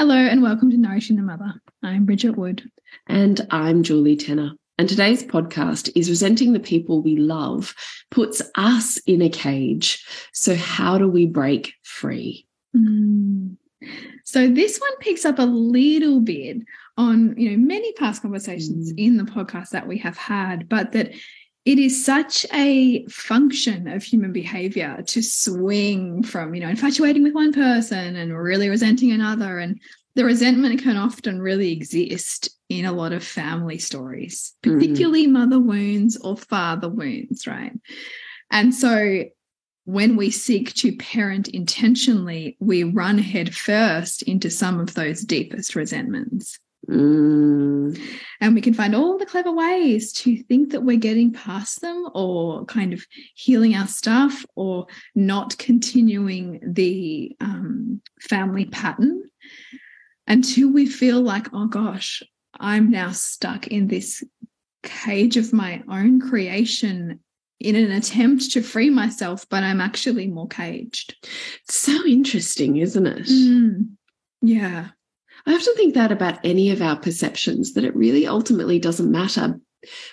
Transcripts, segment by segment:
Hello and welcome to Nourishing the Mother. I'm Bridget Wood. And I'm Julie Tenner. And today's podcast is resenting the people we love puts us in a cage. So, how do we break free? Mm. So, this one picks up a little bit on you know many past conversations mm. in the podcast that we have had, but that it is such a function of human behavior to swing from you know infatuating with one person and really resenting another and the resentment can often really exist in a lot of family stories mm. particularly mm. mother wounds or father wounds right and so when we seek to parent intentionally we run head first into some of those deepest resentments Mm. And we can find all the clever ways to think that we're getting past them or kind of healing our stuff or not continuing the um, family pattern until we feel like, oh gosh, I'm now stuck in this cage of my own creation in an attempt to free myself, but I'm actually more caged. So interesting, isn't it? Mm. Yeah. I often think that about any of our perceptions, that it really ultimately doesn't matter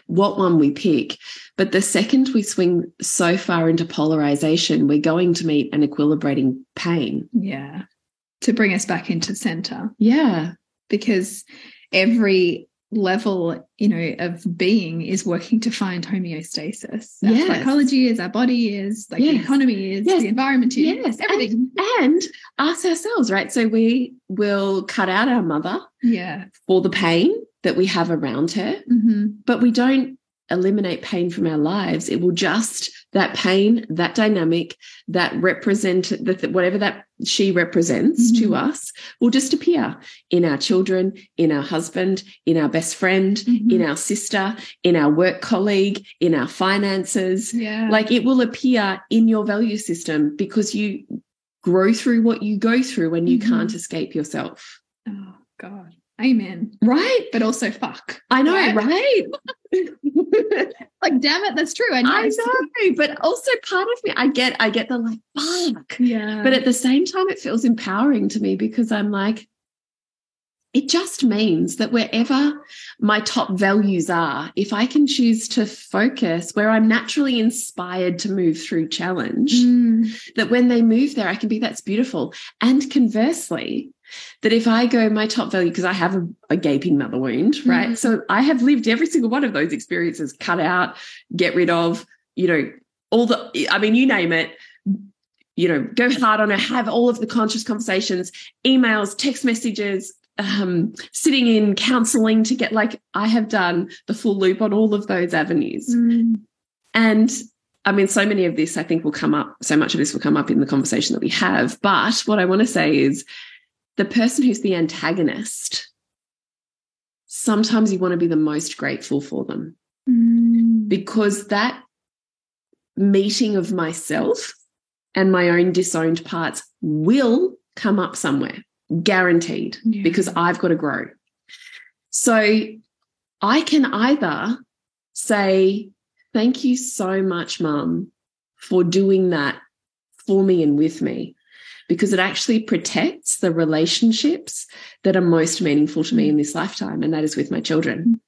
what one we pick. But the second we swing so far into polarization, we're going to meet an equilibrating pain. Yeah. To bring us back into center. Yeah. Because every level you know of being is working to find homeostasis our yes. psychology is our body is like yes. the economy is yes. the environment is yes everything and, and us ourselves right so we will cut out our mother yeah for the pain that we have around her mm -hmm. but we don't eliminate pain from our lives it will just that pain, that dynamic, that represent that whatever that she represents mm-hmm. to us will just appear in our children, in our husband, in our best friend, mm-hmm. in our sister, in our work colleague, in our finances. Yeah. Like it will appear in your value system because you grow through what you go through when you mm-hmm. can't escape yourself. Oh God. Amen. Right. But also fuck. I know, right? right? like, damn it, that's true. I know. I know. But also part of me, I get, I get the like, fuck. Yeah. But at the same time, it feels empowering to me because I'm like, it just means that wherever my top values are, if I can choose to focus where I'm naturally inspired to move through challenge, mm. that when they move there, I can be that's beautiful. And conversely, that if I go my top value, because I have a, a, gaping mother wound, right? Mm. So I have lived every single one of those experiences, cut out, get rid of, you know, all the, I mean, you name it, you know, go hard on it, have all of the conscious conversations, emails, text messages, um, sitting in counseling to get like, I have done the full loop on all of those avenues. Mm. And I mean, so many of this I think will come up, so much of this will come up in the conversation that we have. But what I want to say is, the person who's the antagonist, sometimes you want to be the most grateful for them mm. because that meeting of myself and my own disowned parts will come up somewhere, guaranteed, yeah. because I've got to grow. So I can either say, Thank you so much, mum, for doing that for me and with me because it actually protects the relationships that are most meaningful to me in this lifetime, and that is with my children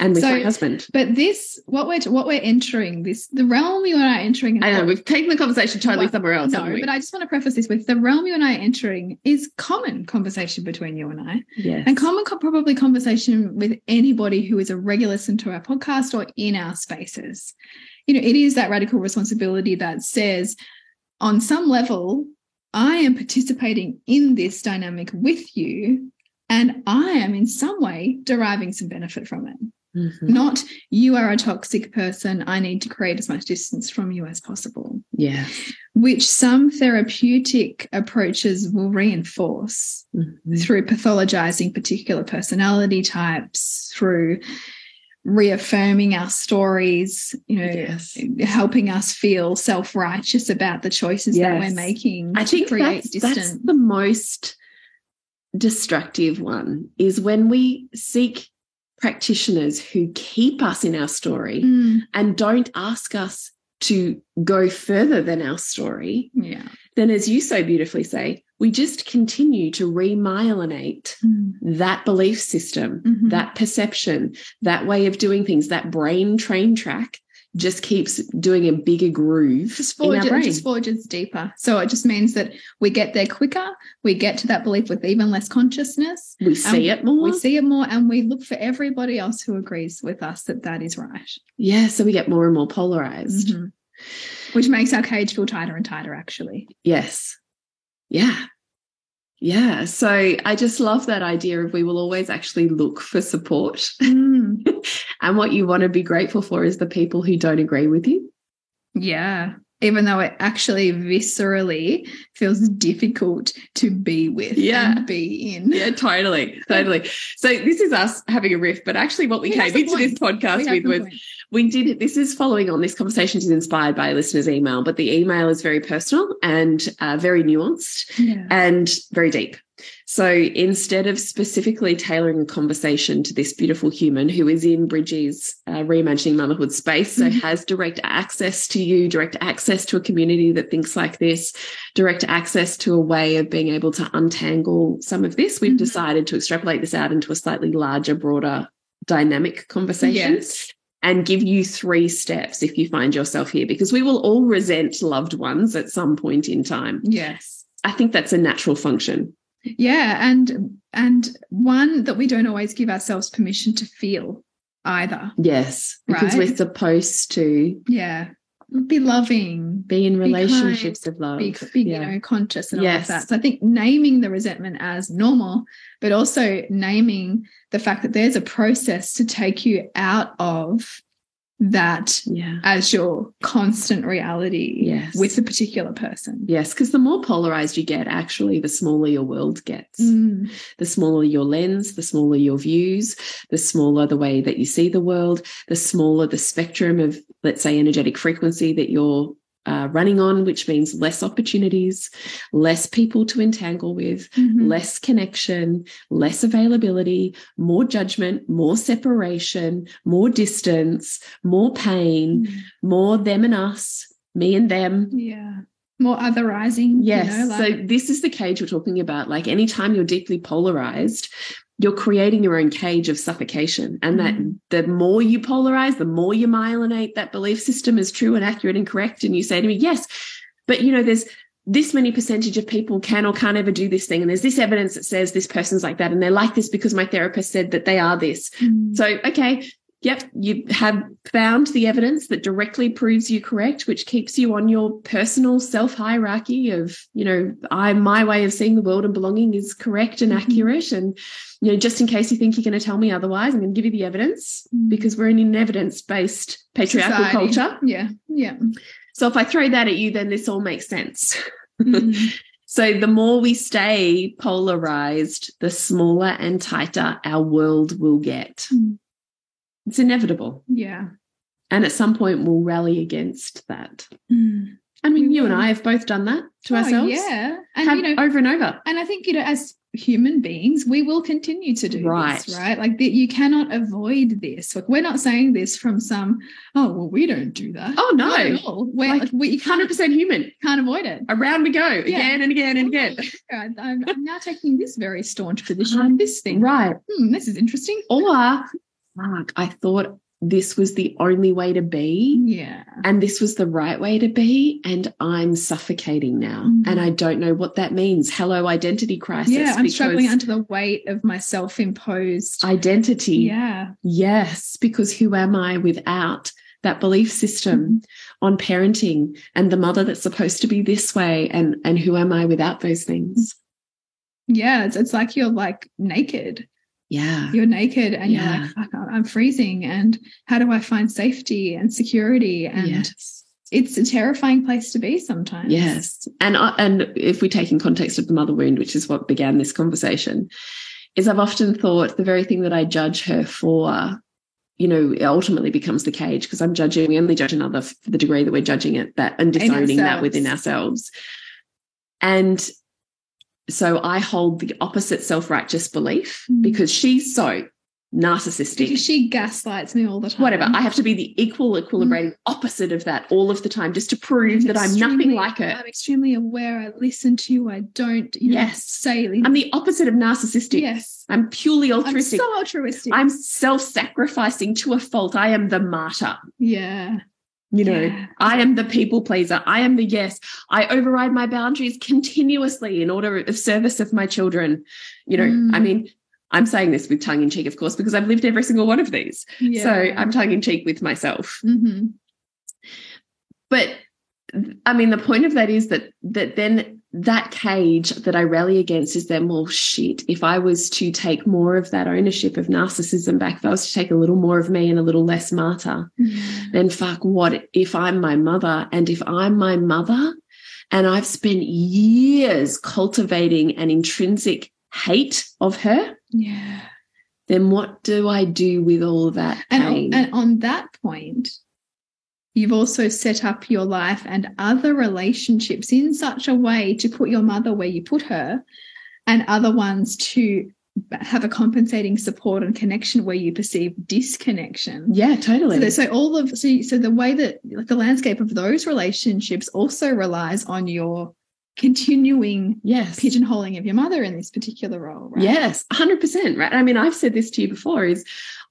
and with so, my husband. But this, what we're what we're entering, this the realm you and I are entering. I know we've taken the conversation totally well, somewhere else. No, but I just want to preface this with the realm you and I are entering is common conversation between you and I, yes. and common probably conversation with anybody who is a regular listener to our podcast or in our spaces. You know, it is that radical responsibility that says, on some level, I am participating in this dynamic with you and I am in some way deriving some benefit from it. Mm -hmm. Not you are a toxic person. I need to create as much distance from you as possible. Yeah. Which some therapeutic approaches will reinforce mm -hmm. through pathologizing particular personality types, through reaffirming our stories, you know, yes. helping us feel self-righteous about the choices yes. that we're making. I think that's, that's the most destructive one is when we seek practitioners who keep us in our story mm. and don't ask us to go further than our story. Yeah. Then, as you so beautifully say, we just continue to remyelinate mm. that belief system, mm -hmm. that perception, that way of doing things, that brain train track just keeps doing a bigger groove. Just forges, just forges deeper. So it just means that we get there quicker. We get to that belief with even less consciousness. We see it more. We see it more, and we look for everybody else who agrees with us that that is right. Yeah. So we get more and more polarized, mm -hmm. which makes our cage feel tighter and tighter. Actually. Yes. Yeah. Yeah. So I just love that idea of we will always actually look for support. Mm. and what you want to be grateful for is the people who don't agree with you. Yeah. Even though it actually viscerally feels difficult to be with yeah. be in. Yeah, totally. Totally. So this is us having a riff, but actually what we, we came into this podcast with was point. We did this is following on this conversation is inspired by a listener's email, but the email is very personal and uh, very nuanced yeah. and very deep. So instead of specifically tailoring a conversation to this beautiful human who is in Bridgie's uh, reimagining motherhood space, so mm -hmm. has direct access to you, direct access to a community that thinks like this, direct access to a way of being able to untangle some of this, we've mm -hmm. decided to extrapolate this out into a slightly larger, broader dynamic conversation. Yes and give you three steps if you find yourself here, because we will all resent loved ones at some point in time. Yes. I think that's a natural function. Yeah, and and one that we don't always give ourselves permission to feel either. Yes, because right? we're supposed to. Yeah, be loving, be in relationships be of love, be, be yeah. you know conscious and yes. all of that. So I think naming the resentment as normal, but also naming the fact that there's a process to take you out of that yeah. as your constant reality yes. with a particular person. Yes, because the more polarized you get, actually, the smaller your world gets. Mm. The smaller your lens, the smaller your views, the smaller the way that you see the world, the smaller the spectrum of, let's say, energetic frequency that you're uh, running on, which means less opportunities, less people to entangle with, mm -hmm. less connection, less availability, more judgment, more separation, more distance, more pain, mm -hmm. more them and us, me and them. Yeah. More otherizing. Yes. You know, like so this is the cage we're talking about. Like anytime you're deeply polarized, you're creating your own cage of suffocation. And that mm. the more you polarize, the more you myelinate that belief system is true and accurate and correct. And you say to me, yes, but you know, there's this many percentage of people can or can't ever do this thing. And there's this evidence that says this person's like that. And they're like this because my therapist said that they are this. Mm. So, okay, yep, you have found the evidence that directly proves you correct, which keeps you on your personal self hierarchy of, you know, I my way of seeing the world and belonging is correct and mm -hmm. accurate. And, you know, just in case you think you're going to tell me otherwise, I'm going to give you the evidence mm. because we're in an evidence based patriarchal Society. culture. Yeah. Yeah. So if I throw that at you, then this all makes sense. Mm -hmm. So the more we stay polarized, the smaller and tighter our world will get. Mm. It's inevitable. Yeah. And at some point, we'll rally against that. Mm. I mean, you and I have both done that to oh, ourselves. Yeah. And, you know, over and over. And I think, you know, as human beings, we will continue to do Right. this, right? Like that you cannot avoid this. Like we're not saying this from some, oh, well, we don't do that. Oh, no. Not at all. We're, Like, we 100% human. can't avoid it. Around we go again and again and again. I'm, I'm now taking this very staunch position on this thing. Right. Hmm, this is interesting. Or, fuck, I thought this was the only way to be. Yeah. and this was the right way to be and i'm suffocating now Mhm. and i don't know what that means hello identity crisis Yeah, I'm struggling under the weight of my self-imposed. identity yeah. yes because who am i without that belief system Mm-hmm. on parenting and the mother that's supposed to be this way and and who am i without those things Yeah. It's, it's like you're like naked. Yeah You're naked and Yeah. you're like, fuck, I'm freezing. And how do I find safety and security? And yes it's a terrifying place to be sometimes. Yes, and I, and if we take in context of the mother wound, which is what began this conversation, is I've often thought the very thing that I judge her for, you know, ultimately becomes the cage because I'm judging. We only judge another for the degree that we're judging it, that and disowning that within ourselves. And so I hold the opposite self righteous belief Mm. because she's so narcissistic Because she gaslights me all the time. whatever. I have to be the equal, equilibrating opposite of that all of the time just to prove that I'm nothing like her. I'm extremely aware. I listen to you. I don't, you know, Yes. say. I'm the opposite of narcissistic. yes. I'm purely altruistic. I'm so altruistic. I'm self sacrificing to a fault. I am the martyr. yeah. You know, Yeah. I am the people pleaser. I am the yes. I override my boundaries continuously in order of service of my children. You know, Mm. I mean, I'm saying this with tongue in cheek, of course, because I've lived every single one of these. Yeah. So I'm tongue in cheek with myself. hmm But I mean, the point of that is that that then that cage that I rally against is then, well, shit, if I was to take more of that ownership of narcissism back, if I was to take a little more of me and a little less martyr, mm-hmm. then fuck, what if I'm my mother? And if I'm my mother and I've spent years cultivating an intrinsic hate of her, Yeah. then what do I do with all that And, pain? on- and on that point, you've also set up your life and other relationships in such a way to put your mother where you put her and other ones to have a compensating support and connection where you perceive disconnection. yeah, totally. So, so all of so, so the way that like the landscape of those relationships also relies on your continuing yes. pigeonholing of your mother in this particular role, right? Yes, 100%. Right. I mean, I've said this to you before is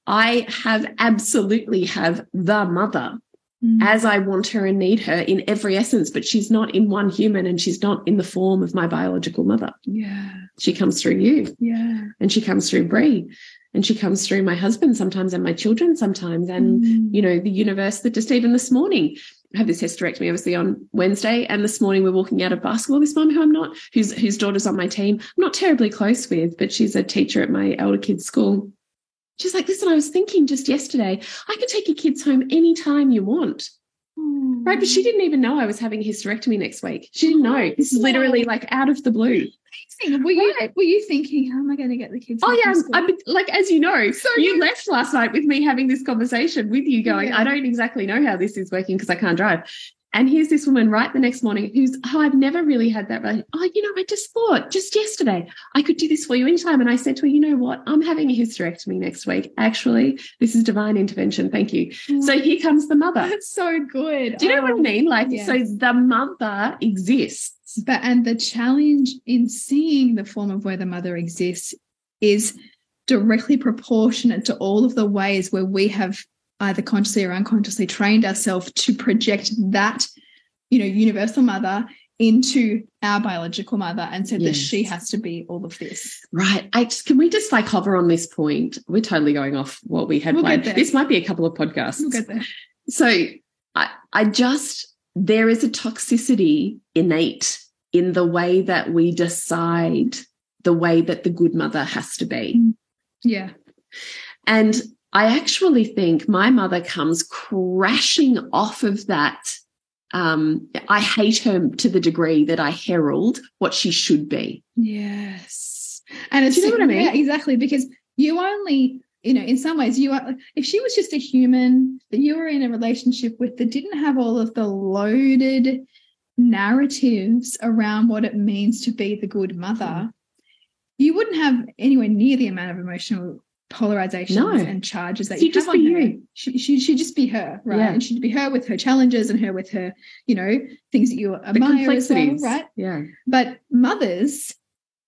I have absolutely have the mother Mhm. as I want her and need her in every essence, but she's not in one human and she's not in the form of my biological mother. yeah, She comes through you yeah. and she comes through Brie and she comes through my husband sometimes and my children sometimes and Mm. you know the universe that just even this morning I have this hysterectomy obviously on Wednesday and this morning we're walking out of basketball this mum who I'm not whose whose daughter's on my team I'm not terribly close with but she's a teacher at my elder kids school she's like listen I was thinking just yesterday I could take your kids home anytime you want hmm. right but she didn't even know I was having a hysterectomy next week she didn't know this is literally like out of the blue Amazing. Were you Right. were you thinking, how am I going to get the kids? Oh yeah, from I'm, school?" I'm like as you know, So you good. left last night with me having this conversation with you, going, Yeah. I don't exactly know how this is working because I can't drive. And here's this woman right the next morning who's, oh, I've never really had that. Oh, you know, I just thought just yesterday I could do this for you anytime. And I said to her, you know what? I'm having a hysterectomy next week. Actually, this is divine intervention. Thank you. So here comes the mother. That's so good. Do you know what I Oh. mean? Like, yes. so the mother exists. But and the challenge in seeing the form of where the mother exists is directly proportionate to all of the ways where we have either consciously or unconsciously trained ourselves to project that, you know, universal mother into our biological mother and said that she has to be all of this. Right. I just, can we just like hover on this point? We're totally going off what we had We'll planned. This might be a couple of podcasts. We'll get there. So I, I just, there is a toxicity innate in the way that we decide the way that the good mother has to be. Yeah. And I actually think my mother comes crashing off of that. Um, I hate her to the degree that I herald what she should be. Yes. And it's Do you know what I mean? Yeah, exactly. Because you only, you know, in some ways, you are if she was just a human that you were in a relationship with that didn't have all of the loaded narratives around what it means to be the good mother, you wouldn't have anywhere near the amount of emotional polarizations No. and charges that She'd you just be her. you. She, she, she'd just be her, right? Yeah. And she'd be her with her challenges and her with her, you know, things that you The admire as well, right? Yeah. But mothers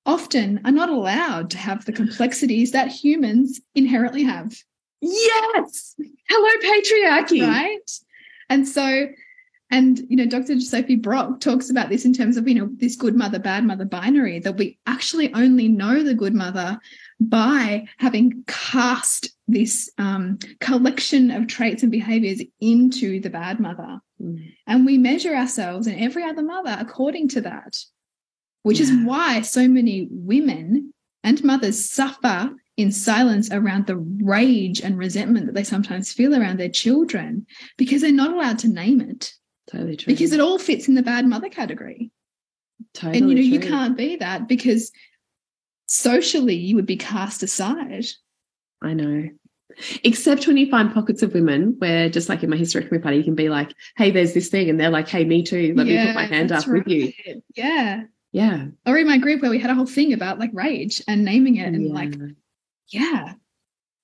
often are not allowed to have the complexities that humans inherently have, Yes. Hello, patriarchy. right? And so, and you know, Dr. Sophie Brock talks about this in terms of you know this good mother, bad mother binary that we actually only know the good mother by having cast this um, collection of traits and behaviors into the bad mother. Mm. And we measure ourselves and every other mother according to that, which is why so many women and mothers suffer in silence around the rage and resentment that they sometimes feel around their children because they're not allowed to name it Totally true. because it all fits in the bad mother category. totally and you know, you can't be that because socially you would be cast aside. I know. Except when you find pockets of women where, just like in my hysterectomy party, you can be like, hey, there's this thing. And they're like, hey, me too. Let me put my hand up that's with you. Yeah. Yeah. Or in my group where we had a whole thing about like rage and naming it and yeah. like, yeah.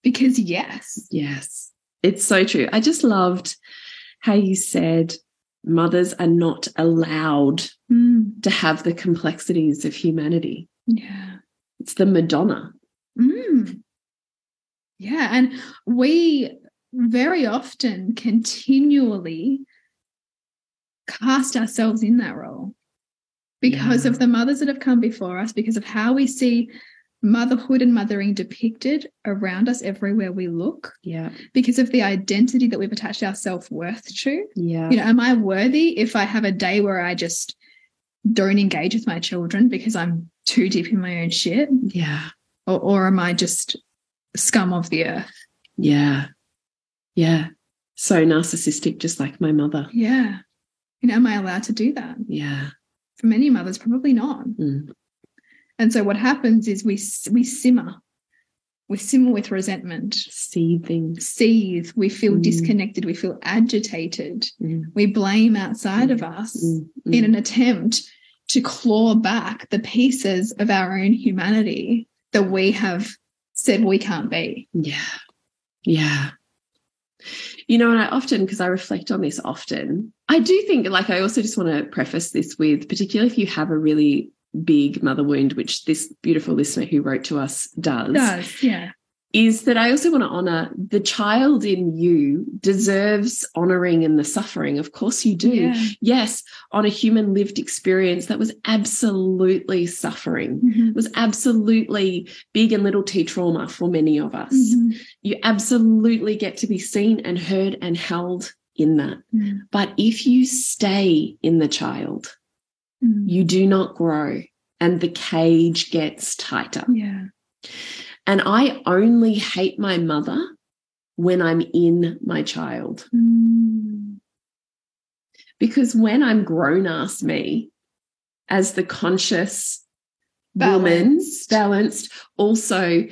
Because yes. yes. It's so true. I just loved how you said mothers are not allowed Mm, to have the complexities of humanity. yeah. It's the Madonna. Mm. Yeah. And we very often continually cast ourselves in that role because Yeah. of the mothers that have come before us, because of how we see motherhood and mothering depicted around us everywhere we look, Yeah. because of the identity that we've attached our self worth to. Yeah. You know, am I worthy if I have a day where I just don't engage with my children because I'm too deep in my own shit? yeah. or, or am I just scum of the earth? Yeah. Yeah. So narcissistic, just like my mother. Yeah. You know, am I allowed to do that? Yeah. For many mothers, probably not. Mm. And so what happens is we we simmer, we simmer with resentment, Seething. seethe, we feel Mm. disconnected, we feel agitated, Mm. we blame outside of us Mm. in Mm. an attempt to claw back the pieces of our own humanity that we have said we can't be. Yeah. Yeah. You know, and I often, because I reflect on this often, I do think, like, I also just want to preface this with, particularly if you have a really big mother wound, which this beautiful listener who wrote to us does, does, yeah. Is that I also want to honor the child in you deserves honoring in the suffering. Of course, you do. Yeah. Yes, on a human lived experience that was absolutely suffering. Mhm. It was absolutely big and little T trauma for many of us. Mhm. You absolutely get to be seen and heard and held in that. Mhm. But if you stay in the child, Mhm. you do not grow and the cage gets tighter. Yeah. And I only hate my mother when I'm in my child. Mm. Because when I'm grown ass me, as the conscious woman, Balanced. balanced, also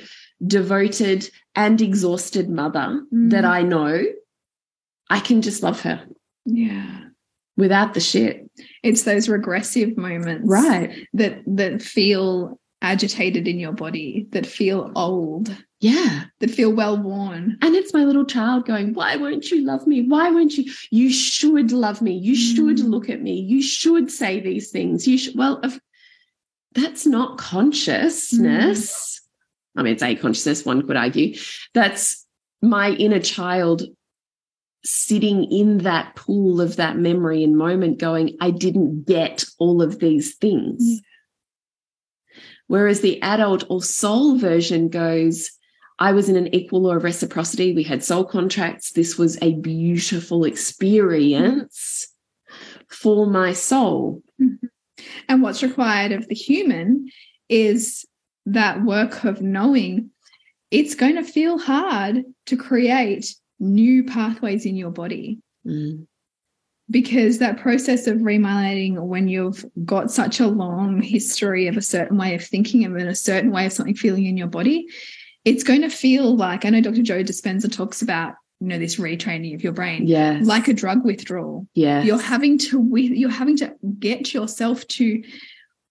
devoted and exhausted mother Mm. that I know, I can just love her Yeah. without the shit. It's those regressive moments Right. that that feel agitated in your body, that feel old, Yeah. that feel well worn. And it's my little child going, Why won't you love me? Why won't you? You should love me. You should Mm. look at me. You should say these things. You should, well, if, that's not consciousness. I mean, it's a consciousness, one could argue. That's my inner child sitting in that pool of that memory and moment going, I didn't get all of these things. Yeah. Whereas the adult or soul version goes, I was in an equal law of reciprocity. We had soul contracts. This was a beautiful experience for my soul. And what's required of the human is that work of knowing it's going to feel hard to create new pathways in your body. Mm. Because that process of remyelinating when you've got such a long history of a certain way of thinking and a certain way of something feeling in your body it's going to feel like i know dr joe dispenza talks about you know this retraining of your brain yeah like a drug withdrawal. Yeah you're having to with you're having to get yourself to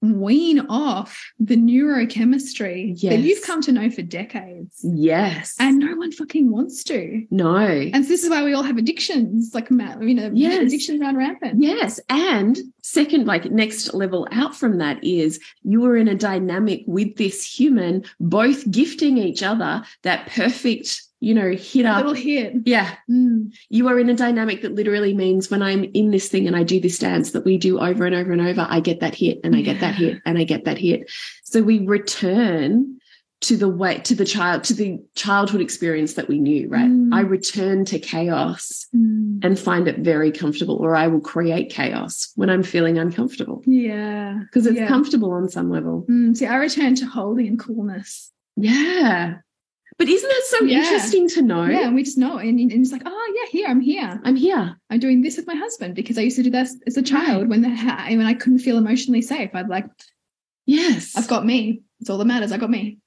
wean off the neurochemistry that you've come to know for decades. Yes. And no one fucking wants to. no. And so this is why we all have addictions, like you know, Yes. addictions run rampant. Yes. And second, like next level out from that is you are in a dynamic with this human, both gifting each other that perfect, you know, hit up. Little hit. yeah. Mm. You are in a dynamic that literally means when I'm in this thing and I do this dance that we do over and over and over, I get that hit and I get that hit and I get that hit. So we return to the way to the child to the childhood experience that we knew, right? Mm. I return to chaos Mm. and find it very comfortable, or I will create chaos when I'm feeling uncomfortable Yeah. because it's Yeah. comfortable on some level. Mm. See, I return to holding and coolness. Yeah. But isn't that so Yeah. interesting to know? Yeah, and we just know, and, and it's like, oh yeah, here I'm here. I'm here. I'm doing this with my husband because I used to do this as a child when the when I couldn't feel emotionally safe. I'd like, Yes. I've got me. It's all that matters. I got me.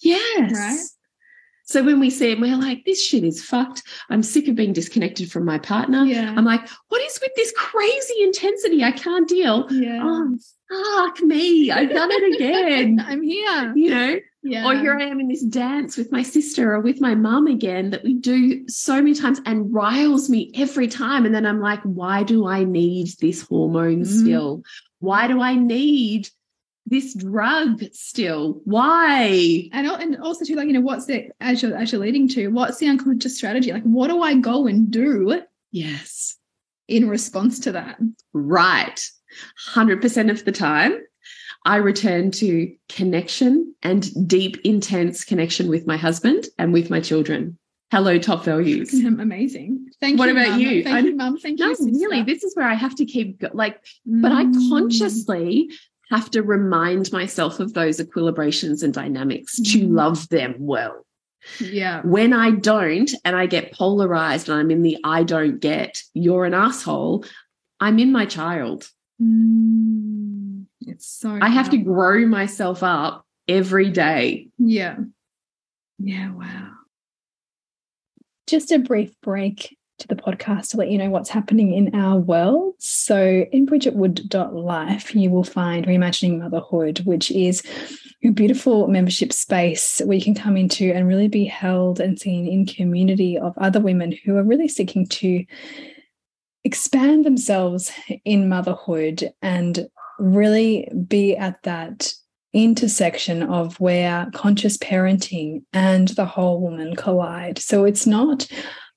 Yes. Right? So when we see it, we're like, this shit is fucked. I'm sick of being disconnected from my partner. Yeah. I'm like, what is with this crazy intensity? I can't deal. yeah. Oh, fuck me. I've done it again. I'm here. you know? Yeah. Or here I am in this dance with my sister or with my mum again that we do so many times and riles me every time. And then I'm like, why do I need this hormone Mm. still? Why do I need this drug still? Why? and, and also too, like, you know, what's the as you're as you're leading to, what's the unconscious strategy? Like, what do I go and do Yes. in response to that? Right. 100% of the time, I return to connection and deep, intense connection with my husband and with my children. Hello, top values. Amazing. Thank What you. What about Mum. you? Thank I- you, mum. Thank No, you. sister. really, this is where I have to keep like, but I Mm. consciously have to remind myself of those equilibrations and dynamics to Mm. love them well. Yeah. When I don't and I get polarized and I'm in the I don't get, you're an asshole, I'm in my child. Mm. It's so I have to grow myself up every day. Yeah. Yeah. Wow. Just a brief break to the podcast to let you know what's happening in our world. So, in bridgetwood.life, you will find Reimagining Motherhood, which is a beautiful membership space where you can come into and really be held and seen in community of other women who are really seeking to expand themselves in motherhood and really be at that intersection of where conscious parenting and the whole woman collide. So it's not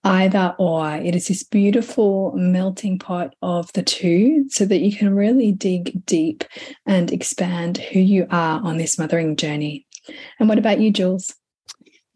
either or, it is this beautiful melting pot of the two so that you can really dig deep and expand who you are on this mothering journey. And what about you, Jules?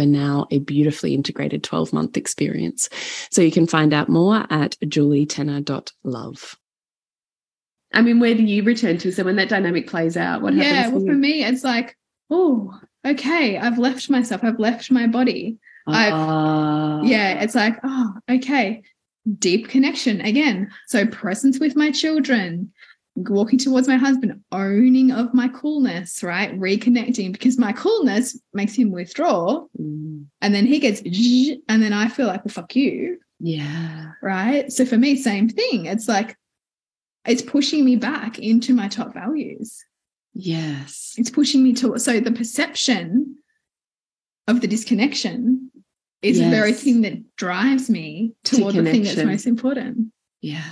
now a beautifully integrated 12 month experience. So you can find out more at julietenner.love. I mean, where do you return to? So when that dynamic plays out, what happens? yeah, happens? well, for for me, it's like, oh, okay, I've left myself, I've left my body. I've- Ah. yeah, it's like, oh, okay, deep connection again. So presence with my children, walking towards my husband, owning of my coolness, right? Reconnecting because my coolness makes him withdraw, Mm, and then he gets, and then I feel like, well, fuck you, yeah. right? So for me, same thing. It's like, it's pushing me back into my top values. Yes. It's pushing me to, so the perception of the disconnection is the very thing that drives me To toward the thing that's most important. Yeah.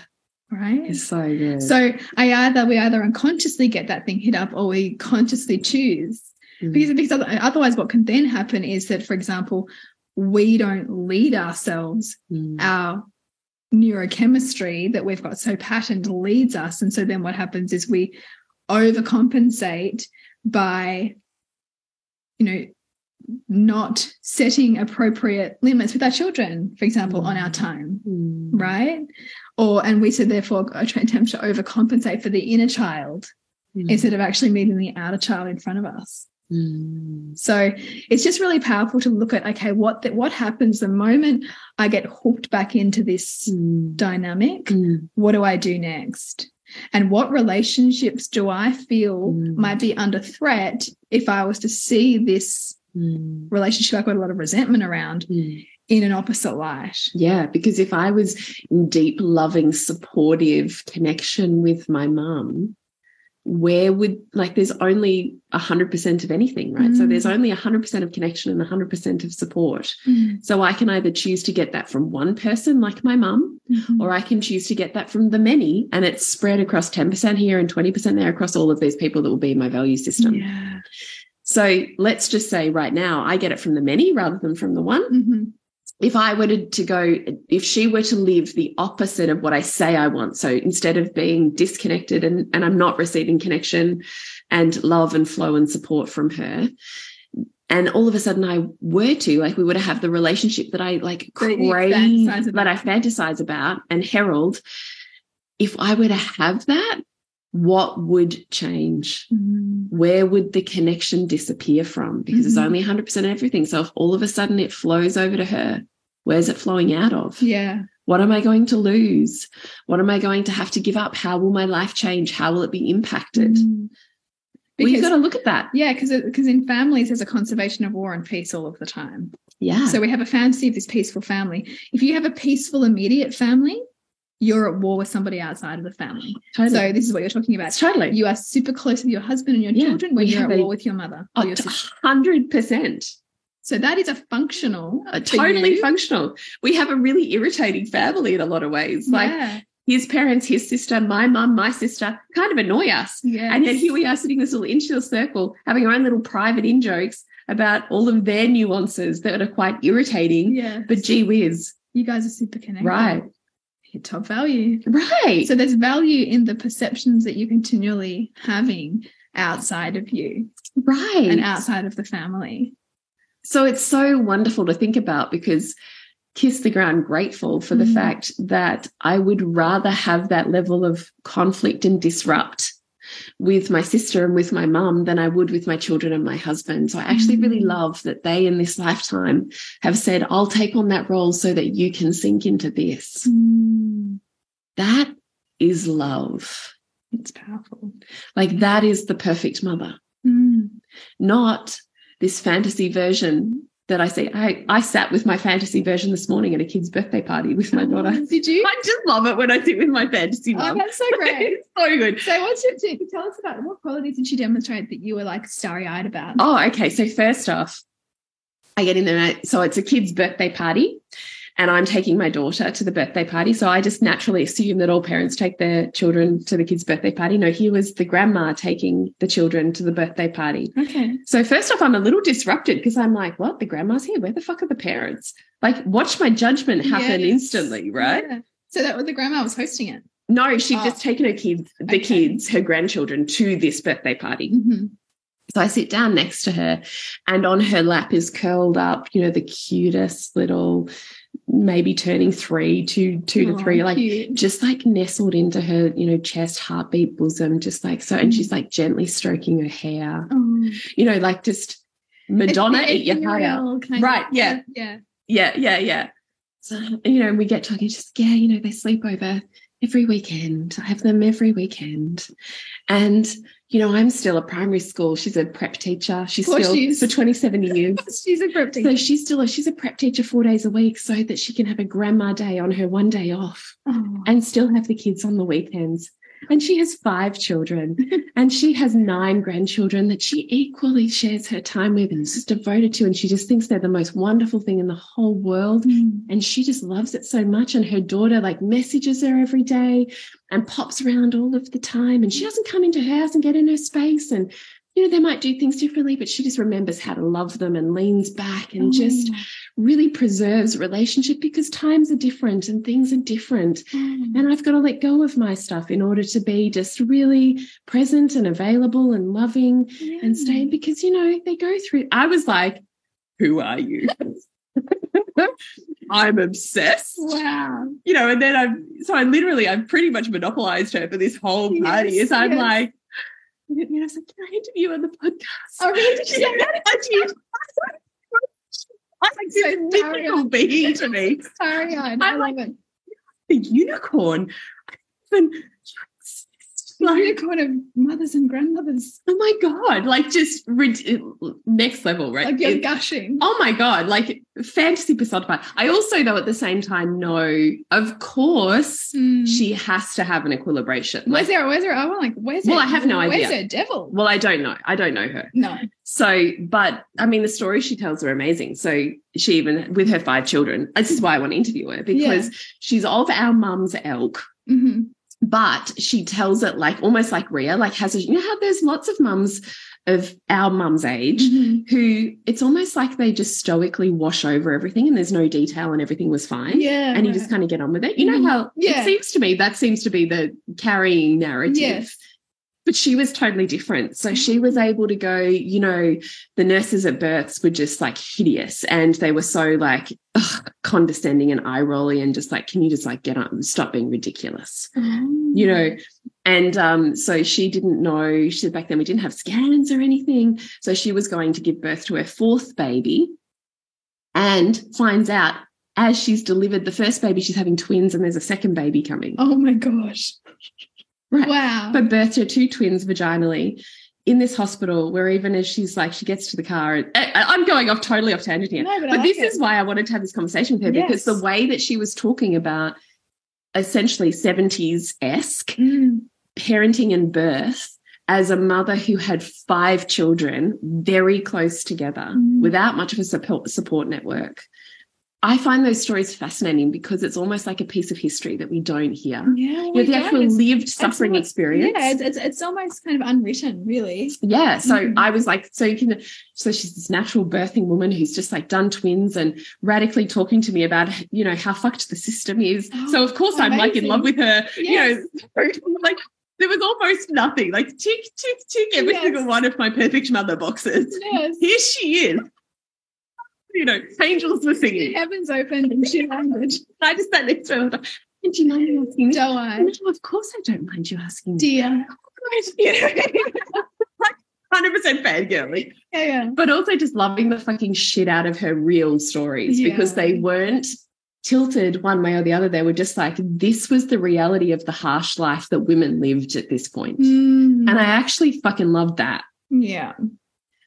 Right. It's so good. So I either we either unconsciously get that thing hit up or we consciously choose. Mm. Because, because otherwise what can then happen is that, for example, we don't lead ourselves. Mm. Our neurochemistry that we've got so patterned leads us. And so then what happens is we overcompensate by, you know, not setting appropriate limits with our children, for example, on our time Mm. right? Or and we so therefore try to attempt to overcompensate for the inner child, mm. instead of actually meeting the outer child in front of us. Mm. So it's just really powerful to look at okay, what the, what happens the moment I get hooked back into this mm. dynamic? Mm. What do I do next? And what relationships do I feel mm. might be under threat if I was to see this mm. relationship I've got a lot of resentment around. In an opposite light? Yeah, because if I was in deep, loving, supportive connection with my mum, where would like there's only a hundred percent of anything right mm. so there's mm. only a hundred percent of connection and a hundred percent of support mm. so i can either choose to get that from one person like my mum mm or i can choose to get that from the many and it's spread across 10% here and 20% there across all of these people that will be in my value system yeah. so let's just say right now i get it from the many rather than from the one -hmm if I were to, to go, if she were to live the opposite of what I say I want, so instead of being disconnected and, and I'm not receiving connection and love and flow and support from her, and all of a sudden I were to, like, we were to have the relationship that I like crave, that I fantasize about and herald. If I were to have that, what would change? Mm. Where would the connection disappear from? Because mm -hmm. it's only 100% everything. So if all of a sudden it flows over to her, where's it flowing out of? Yeah. What am I going to lose? What am I going to have to give up? How will my life change? How will it be impacted? Mm. Because, well, you've got to look at that. Yeah, because because in families there's a conservation of war and peace all of the time. Yeah. So we have a fantasy of this peaceful family. If you have a peaceful immediate family, you're at war with somebody outside of the family. Totally. So this is what you're talking about. Totally. You are super close with your husband and your yeah, children when you're at war with your mother. Oh, hundred percent. So that is a functional, a totally functional. We have a really irritating family in a lot of ways. Like yeah. his parents, his sister, my mum, my sister kind of annoy us. Yes. And then here we are sitting in this little insular circle, having our own little private in jokes about all of their nuances that are quite irritating. Yeah. But gee whiz. You guys are super connected. Right top value. Right. So there's value in the perceptions that you're continually having outside of you. Right. And outside of the family. So it's so wonderful to think about because kiss the ground grateful for the mm. fact that I would rather have that level of conflict and disrupt with my sister and with my mum than I would with my children and my husband. So I actually mm. really love that they in this lifetime have said, I'll take on that role so that you can sink into this. Mm. That is love. It's powerful. Like that is the perfect mother, mm. not this fantasy version that I see. I, I sat with my fantasy version this morning at a kid's birthday party with my daughter. Did you? I just love it when I sit with my fantasy mom. Oh, that's so great. so good. So what's your tell us about what qualities did she demonstrate that you were like starry eyed about? Oh, okay. So first off, I get in there. So it's a kid's birthday party and I'm taking my daughter to the birthday party. So I just naturally assume that all parents take their children to the kids' birthday party. No, here was the grandma taking the children to the birthday party. Okay. So first off, I'm a little disrupted because I'm like, what? The grandma's here. Where the fuck are the parents? Like, watch my judgment happen yes. instantly, right? Yeah. So that the grandma was hosting it. No, she'd oh. just taken her kids, the okay. kids, her grandchildren to this birthday party. Mm -hmm. So I sit down next to her, and on her lap is curled up, you know, the cutest little maybe turning three, two, two to oh, three, like cute. just like nestled into her, you know, chest, heartbeat, bosom, just like so. And she's mm. like gently stroking her hair, oh. you know, like just Madonna at your hair. Right. Yeah. Yeah. Yeah. Yeah. Yeah. So, you know, we get talking, just, yeah, you know, they sleep over every weekend. I have them every weekend. And, you know, I'm still a primary school. She's a prep teacher. She's still she's, for 27 years. she's a prep teacher. So she's still a, she's a prep teacher four days a week so that she can have a grandma day on her one day off oh. and still have the kids on the weekends. And she has five children and she has nine grandchildren that she equally shares her time with and is devoted to. And she just thinks they're the most wonderful thing in the whole world. Mm. And she just loves it so much. And her daughter like messages her every day and pops around all of the time. And she doesn't come into her house and get in her space. And, you know, they might do things differently, but she just remembers how to love them and leans back and just mm. really preserves relationship because times are different and things are different. Mm. And I've got to let go of my stuff in order to be just really present and available and loving yeah. and stay because, you know, they go through. I was like, who are you? I'm obsessed. Wow. You know, and then I'm so I literally I've pretty much monopolized her for this whole party. Yes, I'm yes. like, You know, I was like, can I interview on the podcast? Oh, really? Did you say Yeah, I did. I was like, So this being to me. Sorry, I, I'm love it. The unicorn. And The like, unicorn of mothers and grandmothers. oh my God, like just next level, right? Like you're It- gushing. Oh my God, like fantasy personified. I also, though, at the same time, know, of course, Mm. she has to have an equilibration. Where's Like, there? Where's there? I want like where's Well, there- I have no idea. Where's her devil? well, I don't know. I don't know her. No. So, but I mean, the stories she tells are amazing. So, she even, with her five children, this is why I want to interview her because she's of our mum's elk. hmm but she tells it like almost like Ria, like has a, you know how there's lots of mums of our mum's age Mhm. who it's almost like they just stoically wash over everything and there's no detail and everything was fine. Yeah. And you right. just kind of get on with it. You know Mhm. how Yeah. it seems to me that seems to be the carrying narrative. Yes. But she was totally different. So she was able to go, you know, the nurses at births were just like hideous and they were so like ugh, condescending and eye rolly and just like, can you just like get on, stop being ridiculous? you know and um so she didn't know she said back then we didn't have scans or anything so she was going to give birth to her fourth baby and finds out as she's delivered the first baby she's having twins and there's a second baby coming Oh my gosh. Right. Wow. but birthed her two twins vaginally in this hospital where even as she's like she gets to the car and I, I'm going off totally off tangent here No, but but like this it. is why I wanted to have this conversation with her because the way that she was talking about essentially 70s esque Mm. Parenting and birth as a mother who had five children very close together Mm. without much of a support, support network. I find those stories fascinating because it's almost like a piece of history that we don't hear. Yeah. You know, the actual It's- lived suffering almost- experience. Yeah, it's, it's it's almost kind of unwritten, really. Yeah. So Mhm. I was like, so you can, so she's this natural birthing woman who's just like done twins and radically talking to me about, you know, how fucked the system is. so of course I'm like in love with her, Yes. you know, like there was almost nothing, like tick, tick, tick, every Yes. single one of my perfect mother boxes. Yes. Here she is. You know, angels were singing. Heavens opened and she landed. I just sat next to her. and I was like, Do you mind me asking? Do I? No, oh, of course I don't mind you asking. Dear. Like 100% fangirly. Yeah, yeah. but also just loving the fucking shit out of her real stories because they weren't tilted one way or the other. They were just like, this was the reality of the harsh life that women lived at this point. Mm. And I actually fucking loved that. Yeah.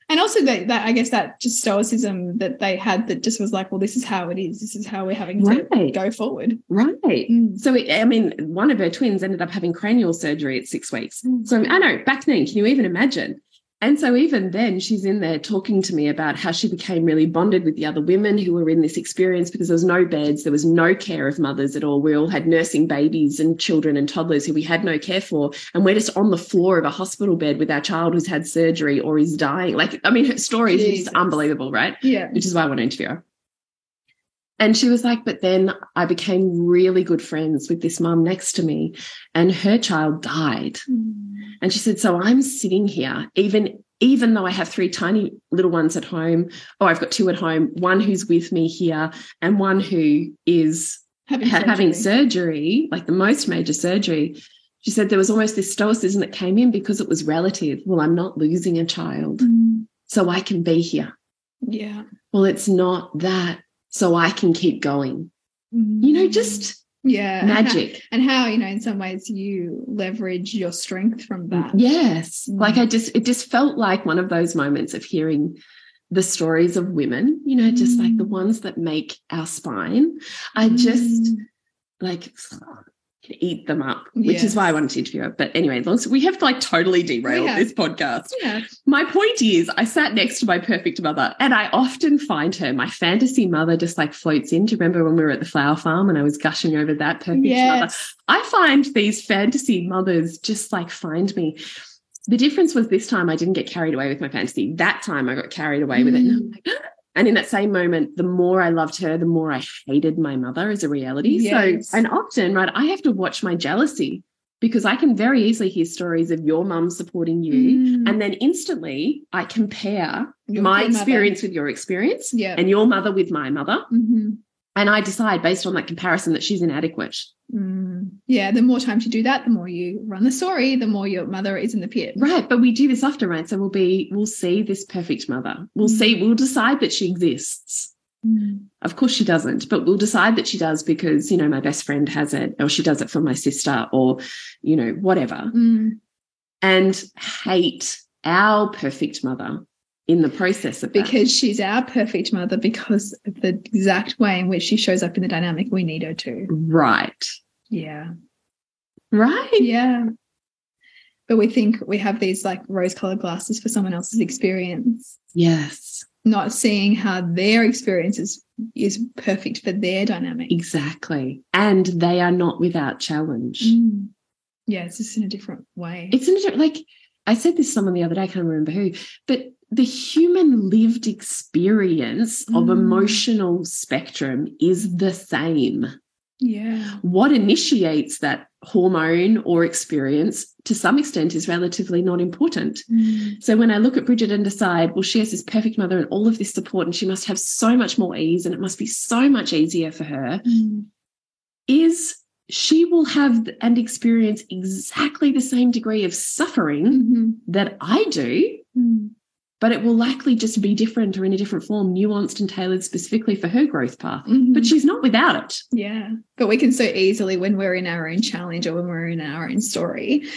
And also that, that I guess that just stoicism that they had that just was like, well, this is how it is. This is how we're having to Right. go forward. Right. Mm. So, it, I mean, one of her twins ended up having cranial surgery at six weeks. So, I know back then, can you even imagine? And so, even then, she's in there talking to me about how she became really bonded with the other women who were in this experience because there was no beds, there was no care of mothers at all. We all had nursing babies and children and toddlers who we had no care for. And we're just on the floor of a hospital bed with our child who's had surgery or is dying. Like, I mean, her story is just unbelievable, right? Yeah. which is why I want to interview her. And she was like, but then I became really good friends with this mum next to me, and her child died. Mm. And she said, so I'm sitting here, even even though I have three tiny little ones at home, oh, I've got two at home, one who's with me here, and one who is Having, ha- having surgery. surgery, like the most major surgery. She said there was almost this stoicism that came in because it was relative. Well, I'm not losing a child, Mm. so I can be here. Yeah. Well, it's not that, so I can keep going. You know, just yeah. and how- magic. And how, you know, in some ways you leverage your strength from that. Yes. Mm. Like I just, it just felt like one of those moments of hearing the stories of women, you know, just like the Mm. ones that make our spine. I just Mm. like eat them up, which is why I wanted to interview her. But anyway, we have like totally derailed have. this podcast. Yeah. My point is, I sat next to my perfect mother, and I often find her, my fantasy mother, just like floats in. Do you remember when we were at the flower farm and I was gushing over that perfect mother? I find these fantasy mothers just like find me. The difference was this time I didn't get carried away with my fantasy. That time I got carried away with it. And, I'm like, and in that same moment, the more I loved her, the more I hated my mother as a reality. Yes. So, and often, right, I have to watch my jealousy because I can very easily hear stories of your mum supporting you. Mm. And then instantly I compare Your my poor mother. experience with your experience Yeah. and your mother with my mother. Mhm. And I decide based on that comparison that she's inadequate. Mm. Yeah, the more times you do that, the more you run the story, the more your mother is in the pit. Right. But we do this often, right? So we'll be, we'll see this perfect mother. We'll mm. see, we'll decide that she exists. Mm. Of course she doesn't, but we'll decide that she does because, you know, my best friend has it, or she does it for my sister, or, you know, whatever. Mm. And hate our perfect mother in the process of because that. she's our perfect mother because of the exact way in which she shows up in the dynamic we need her to. Right. Yeah. Right. Yeah. But we think we have these like rose colored glasses for someone else's experience. Yes. Not seeing how their experience is, is perfect for their dynamic. Exactly. And they are not without challenge. Mm. Yeah, it's just in a different way. It's in a different like I said this to someone the other day, I can't remember who, but the human lived experience mm. of emotional spectrum is the same. Yeah. What initiates that hormone or experience to some extent is relatively not important. Mm. So when I look at Bridget and decide, well, she has this perfect mother and all of this support, and she must have so much more ease and it must be so much easier for her, mm. is she will have and experience exactly the same degree of suffering mm -hmm. that I do. But it will likely just be different or in a different form, nuanced and tailored specifically for her growth path. Mm -hmm. But she's not without it. Yeah. But we can so easily, when we're in our own challenge or when we're in our own story,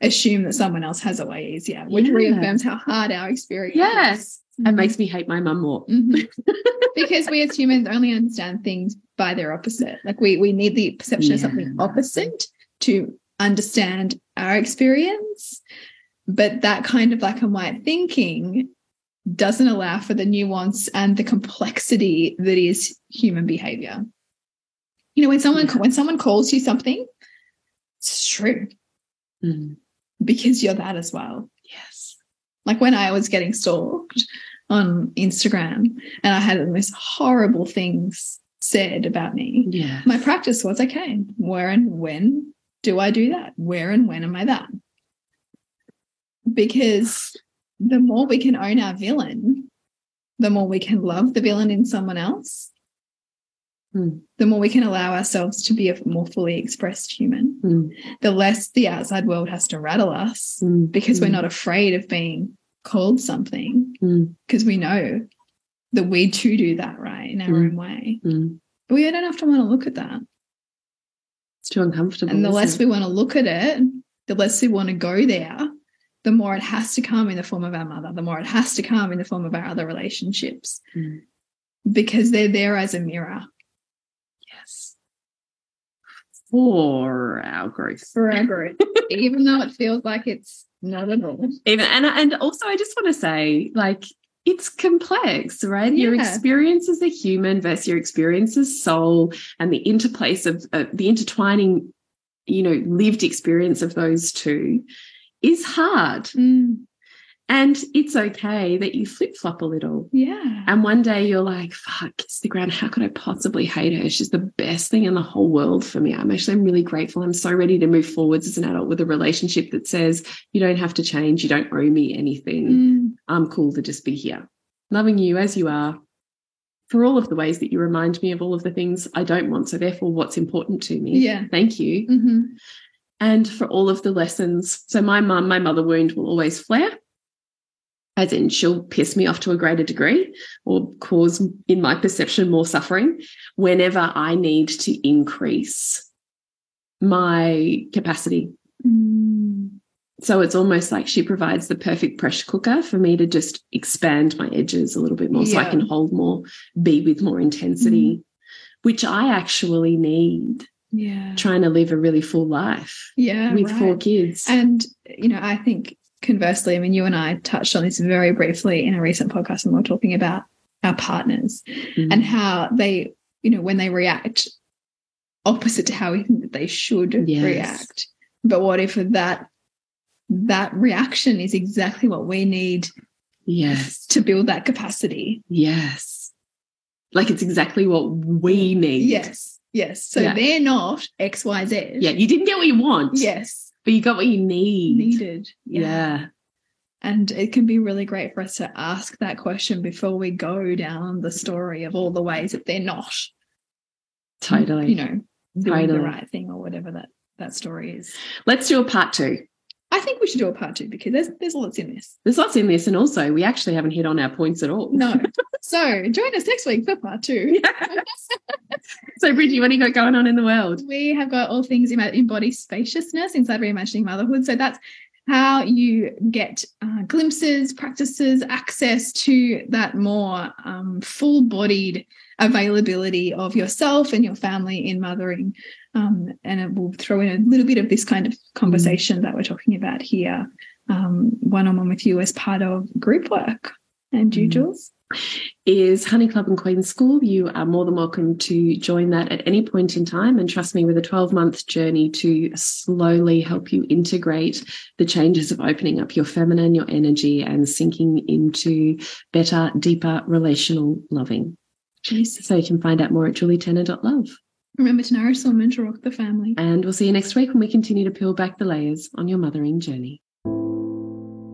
assume that someone else has a way easier, which yeah. reaffirms how hard our experience yes. is. And mm -hmm. makes me hate my mum more. Mm -hmm. because we as humans only understand things by their opposite. Like we we need the perception yeah. of something opposite to understand our experience. But that kind of black and white thinking doesn't allow for the nuance and the complexity that is human behavior. You know, when someone when someone calls you something, it's true. Mm. Because you're that as well. Yes. Like when I was getting stalked on Instagram and I had the most horrible things said about me. Yeah. My practice was okay, where and when do I do that? Where and when am I that? Because the more we can own our villain, the more we can love the villain in someone else, mm. the more we can allow ourselves to be a more fully expressed human, mm. the less the outside world has to rattle us mm. because we're not afraid of being called something because hmm. we know that we too do that right in our hmm. own way. Hmm. But we don't have to want to look at that. It's too uncomfortable. And the less it? we want to look at it, the less we want to go there the more it has to come in the form of our mother, the more it has to come in the form of our other relationships mm. because they're there as a mirror. Yes. For our growth. For our growth. Even though it feels like it's not at all. Even and and also I just want to say, like, it's complex, right? Yeah. Your experience as a human versus your experience as soul and the interplace of uh, the intertwining, you know, lived experience of those two is hard. Mm. And it's okay that you flip flop a little. Yeah. And one day you're like, fuck, kiss the ground. How could I possibly hate her? She's the best thing in the whole world for me. I'm actually I'm really grateful. I'm so ready to move forwards as an adult with a relationship that says, you don't have to change. You don't owe me anything. Mm. I'm cool to just be here, loving you as you are for all of the ways that you remind me of all of the things I don't want. So therefore, what's important to me. Yeah. Thank you. Mm -hmm and for all of the lessons. So my mum, my mother wound will always flare, as in she'll piss me off to a greater degree or cause, in my perception, more suffering whenever I need to increase my capacity. Mm. So it's almost like she provides the perfect pressure cooker for me to just expand my edges a little bit more yeah. so I can hold more, be with more intensity, mm. which I actually need yeah. trying to live a really full life yeah with right. four kids. And you know i think conversely i mean you and i touched on this very briefly in a recent podcast and we are talking about our partners mm. and how they you know when they react opposite to how we think that they should yes. react. But what if that that reaction is exactly what we need yes. to build that capacity? Yes. Like it's exactly what we need. Yes Yes. So yeah. they're not XYZ. Yeah. You didn't get what you want. Yes. But you got what you need. Needed. Yeah. yeah. And it can be really great for us to ask that question before we go down the story of all the ways that they're not. Totally. you know, doing Totally. the right thing or whatever that that story is. Let's do a part two. I think we should do a part two because there's there's lots in this. There's lots in this, and also we actually haven't hit on our points at all. No. so join us next week for part two. So, Bridgie, what do you got going on in the world? we have got all things in embody spaciousness inside reimagining motherhood. So that's how you get uh, glimpses, practices, access to that more um, full bodied availability of yourself and your family in mothering. Um, and it will throw in a little bit of this kind of conversation that we're talking about here, one on one with you as part of group work. And you, Mm. Jules? Is Honey Club and Queen School. You are more than welcome to join that at any point in time. And trust me, with a 12 month journey to slowly help you integrate the changes of opening up your feminine, your energy, and sinking into better, deeper relational loving. So you can find out more at julietenner.love. Remember to nourish someone and to rock the family. And we'll see you next week when we continue to peel back the layers on your mothering journey.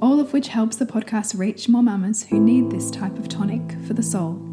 all of which helps the podcast reach more mamas who need this type of tonic for the soul.